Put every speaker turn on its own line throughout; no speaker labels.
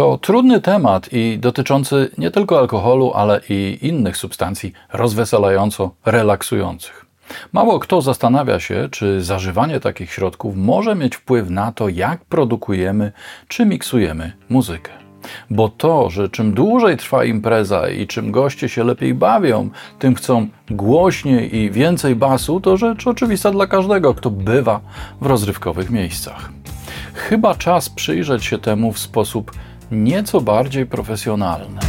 To trudny temat i dotyczący nie tylko alkoholu, ale i innych substancji rozweselająco relaksujących. Mało kto zastanawia się, czy zażywanie takich środków może mieć wpływ na to, jak produkujemy czy miksujemy muzykę. Bo to, że czym dłużej trwa impreza i czym goście się lepiej bawią, tym chcą głośniej i więcej basu, to rzecz oczywista dla każdego, kto bywa w rozrywkowych miejscach. Chyba czas przyjrzeć się temu w sposób nieco bardziej profesjonalny.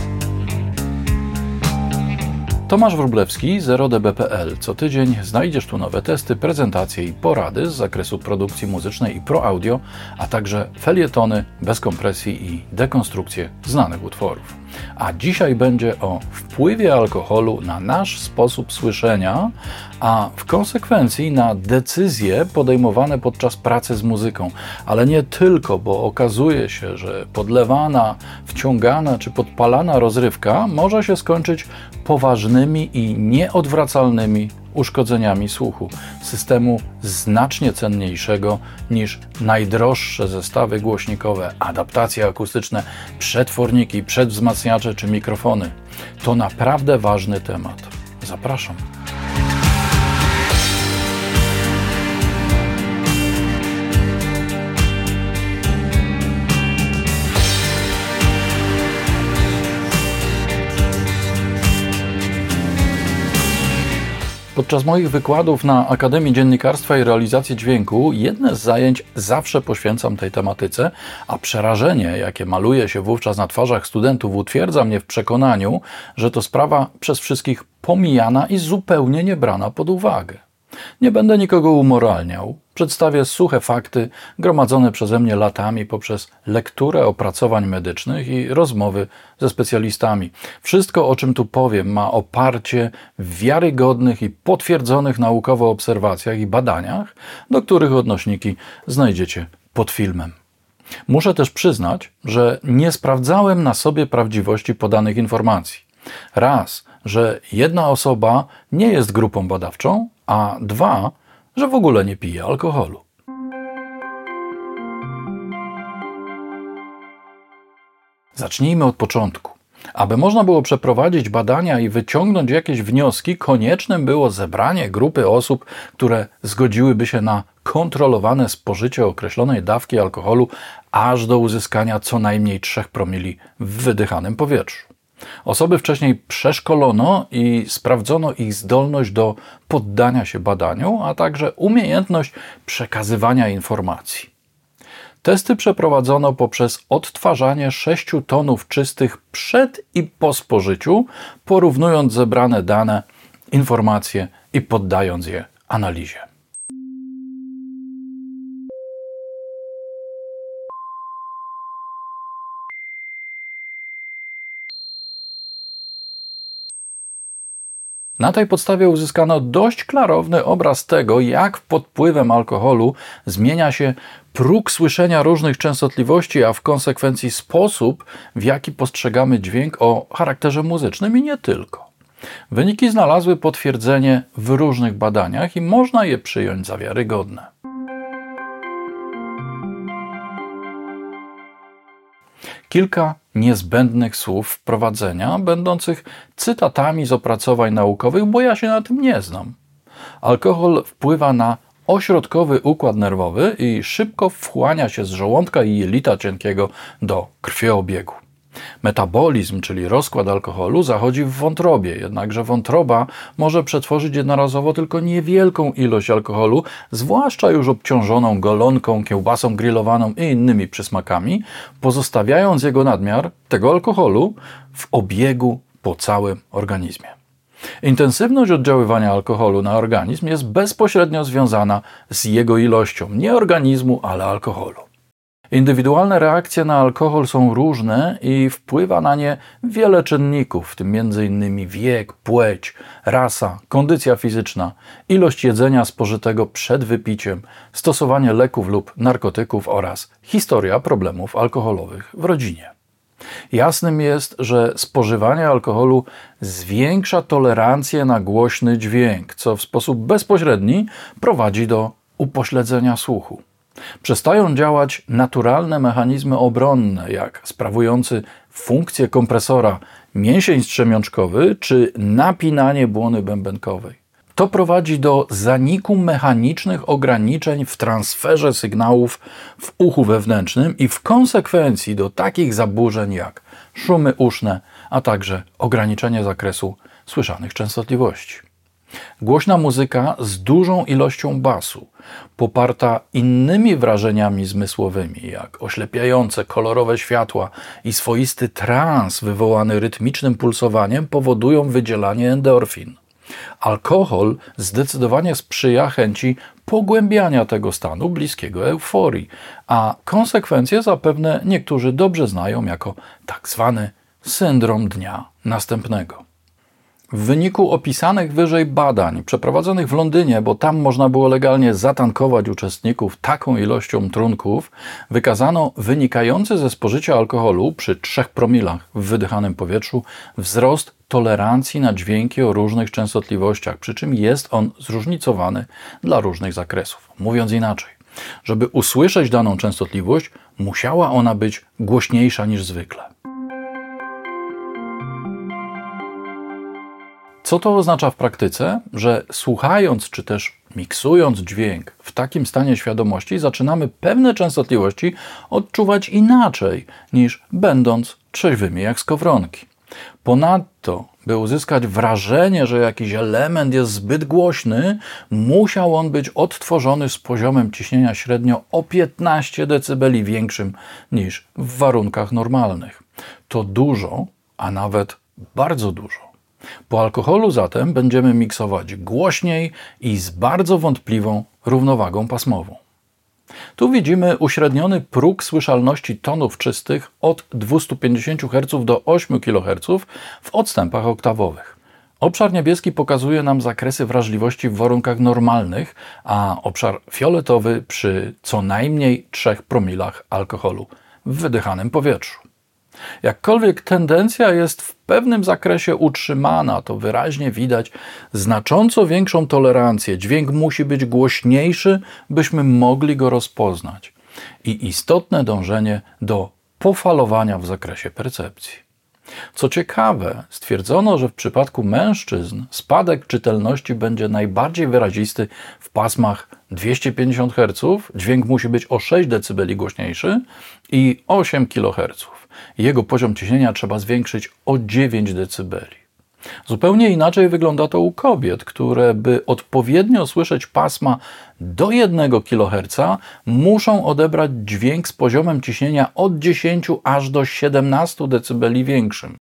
Tomasz Wróblewski, 0db.pl. Co tydzień znajdziesz tu nowe testy, prezentacje i porady z zakresu produkcji muzycznej i pro audio, a także felietony bez kompresji i dekonstrukcje znanych utworów. A dzisiaj będzie o wpływie alkoholu na nasz sposób słyszenia, a w konsekwencji na decyzje podejmowane podczas pracy z muzyką. Ale nie tylko, bo okazuje się, że podlewana, wciągana czy podpalana rozrywka może się skończyć poważnymi i nieodwracalnymi uszkodzeniami słuchu, systemu znacznie cenniejszego niż najdroższe zestawy głośnikowe, adaptacje akustyczne, przetworniki, przedwzmacniacze czy mikrofony. To naprawdę ważny temat. Zapraszam. Podczas moich wykładów na Akademii Dziennikarstwa i Realizacji Dźwięku jedne z zajęć zawsze poświęcam tej tematyce, a przerażenie, jakie maluje się wówczas na twarzach studentów, utwierdza mnie w przekonaniu, że to sprawa przez wszystkich pomijana i zupełnie nie brana pod uwagę. Nie będę nikogo umoralniał. Przedstawię suche fakty gromadzone przeze mnie latami poprzez lekturę opracowań medycznych i rozmowy ze specjalistami. Wszystko, o czym tu powiem, ma oparcie w wiarygodnych i potwierdzonych naukowo obserwacjach i badaniach, do których odnośniki znajdziecie pod filmem. Muszę też przyznać, że nie sprawdzałem na sobie prawdziwości podanych informacji. Raz, że jedna osoba nie jest grupą badawczą, a dwa, że w ogóle nie pije alkoholu. Zacznijmy od początku. Aby można było przeprowadzić badania i wyciągnąć jakieś wnioski, koniecznym było zebranie grupy osób, które zgodziłyby się na kontrolowane spożycie określonej dawki alkoholu aż do uzyskania co najmniej 3 promili w wydychanym powietrzu. Osoby wcześniej przeszkolono i sprawdzono ich zdolność do poddania się badaniu, a także umiejętność przekazywania informacji. Testy przeprowadzono poprzez odtwarzanie 6 tonów czystych przed i po spożyciu, porównując zebrane dane, informacje i poddając je analizie. Na tej podstawie uzyskano dość klarowny obraz tego, jak pod wpływem alkoholu zmienia się próg słyszenia różnych częstotliwości, a w konsekwencji sposób, w jaki postrzegamy dźwięk o charakterze muzycznym i nie tylko. Wyniki znalazły potwierdzenie w różnych badaniach i można je przyjąć za wiarygodne. Kilka niezbędnych słów wprowadzenia, będących cytatami z opracowań naukowych, bo ja się na tym nie znam. Alkohol wpływa na ośrodkowy układ nerwowy i szybko wchłania się z żołądka i jelita cienkiego do krwioobiegu. Metabolizm, czyli rozkład alkoholu, zachodzi w wątrobie, jednakże wątroba może przetworzyć jednorazowo tylko niewielką ilość alkoholu, zwłaszcza już obciążoną golonką, kiełbasą grillowaną i innymi przysmakami, pozostawiając jego nadmiar, tego alkoholu, w obiegu po całym organizmie. Intensywność oddziaływania alkoholu na organizm jest bezpośrednio związana z jego ilością, nie organizmu, ale alkoholu. Indywidualne reakcje na alkohol są różne i wpływa na nie wiele czynników, w tym m.in. wiek, płeć, rasa, kondycja fizyczna, ilość jedzenia spożytego przed wypiciem, stosowanie leków lub narkotyków oraz historia problemów alkoholowych w rodzinie. Jasnym jest, że spożywanie alkoholu zwiększa tolerancję na głośny dźwięk, co w sposób bezpośredni prowadzi do upośledzenia słuchu. Przestają działać naturalne mechanizmy obronne, jak sprawujący funkcję kompresora mięsień strzemiączkowy czy napinanie błony bębenkowej. To prowadzi do zaniku mechanicznych ograniczeń w transferze sygnałów w uchu wewnętrznym i w konsekwencji do takich zaburzeń jak szumy uszne, a także ograniczenie zakresu słyszanych częstotliwości. Głośna muzyka z dużą ilością basu, poparta innymi wrażeniami zmysłowymi, jak oślepiające kolorowe światła i swoisty trans wywołany rytmicznym pulsowaniem, powodują wydzielanie endorfin. Alkohol zdecydowanie sprzyja chęci pogłębiania tego stanu bliskiego euforii, a konsekwencje zapewne niektórzy dobrze znają jako tak zwany syndrom dnia następnego. W wyniku opisanych wyżej badań przeprowadzonych w Londynie, bo tam można było legalnie zatankować uczestników taką ilością trunków, wykazano wynikający ze spożycia alkoholu przy 3 promilach w wydychanym powietrzu wzrost tolerancji na dźwięki o różnych częstotliwościach, przy czym jest on zróżnicowany dla różnych zakresów. Mówiąc inaczej, żeby usłyszeć daną częstotliwość, musiała ona być głośniejsza niż zwykle. Co to oznacza w praktyce? Że słuchając czy też miksując dźwięk w takim stanie świadomości, zaczynamy pewne częstotliwości odczuwać inaczej niż będąc trzeźwymi jak skowronki. Ponadto, by uzyskać wrażenie, że jakiś element jest zbyt głośny, musiał on być odtworzony z poziomem ciśnienia średnio o 15 dB większym niż w warunkach normalnych. To dużo, a nawet bardzo dużo. Po alkoholu zatem będziemy miksować głośniej i z bardzo wątpliwą równowagą pasmową. Tu widzimy uśredniony próg słyszalności tonów czystych od 250 Hz do 8 kHz w odstępach oktawowych. Obszar niebieski pokazuje nam zakresy wrażliwości w warunkach normalnych, a obszar fioletowy przy co najmniej 3 promilach alkoholu w wydychanym powietrzu. Jakkolwiek tendencja jest w pewnym zakresie utrzymana, to wyraźnie widać znacząco większą tolerancję. Dźwięk musi być głośniejszy, byśmy mogli go rozpoznać. I istotne dążenie do pofalowania w zakresie percepcji. Co ciekawe, stwierdzono, że w przypadku mężczyzn spadek czytelności będzie najbardziej wyrazisty w pasmach 250 Hz, dźwięk musi być o 6 dB głośniejszy i 8 kHz jego poziom ciśnienia trzeba zwiększyć o 9 dB. Zupełnie inaczej wygląda to u kobiet, które, by odpowiednio słyszeć pasma do 1 kHz, muszą odebrać dźwięk z poziomem ciśnienia od 10 aż do 17 dB większym.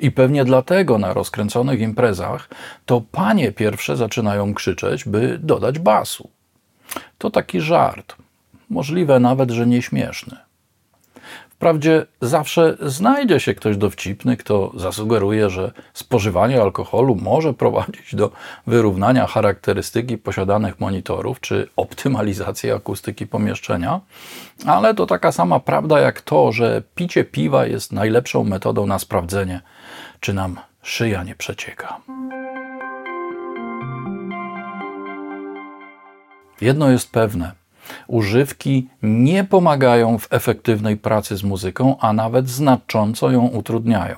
I pewnie dlatego na rozkręconych imprezach to panie pierwsze zaczynają krzyczeć, by dodać basu. To taki żart, możliwe nawet, że nieśmieszny. Wprawdzie zawsze znajdzie się ktoś dowcipny, kto zasugeruje, że spożywanie alkoholu może prowadzić do wyrównania charakterystyki posiadanych monitorów czy optymalizacji akustyki pomieszczenia, ale to taka sama prawda jak to, że picie piwa jest najlepszą metodą na sprawdzenie, czy nam szyja nie przecieka. Jedno jest pewne używki nie pomagają w efektywnej pracy z muzyką, a nawet znacząco ją utrudniają.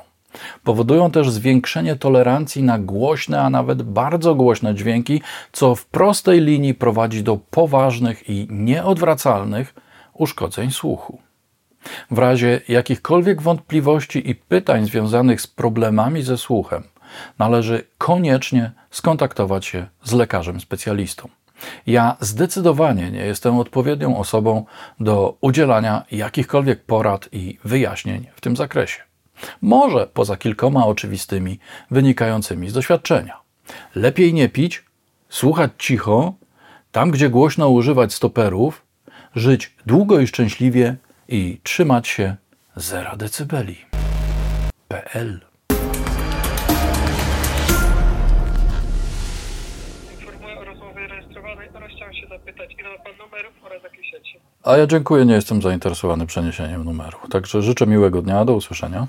Powodują też zwiększenie tolerancji na głośne, a nawet bardzo głośne dźwięki, co w prostej linii prowadzi do poważnych i nieodwracalnych uszkodzeń słuchu. W razie jakichkolwiek wątpliwości i pytań związanych z problemami ze słuchem, należy koniecznie skontaktować się z lekarzem specjalistą. Ja zdecydowanie nie jestem odpowiednią osobą do udzielania jakichkolwiek porad i wyjaśnień w tym zakresie. Może poza kilkoma oczywistymi wynikającymi z doświadczenia. Lepiej nie pić, słuchać cicho, tam gdzie głośno używać stoperów, żyć długo i szczęśliwie i trzymać się zera decybeli. PL A ja dziękuję, nie jestem zainteresowany przeniesieniem numeru. Także życzę miłego dnia, do usłyszenia.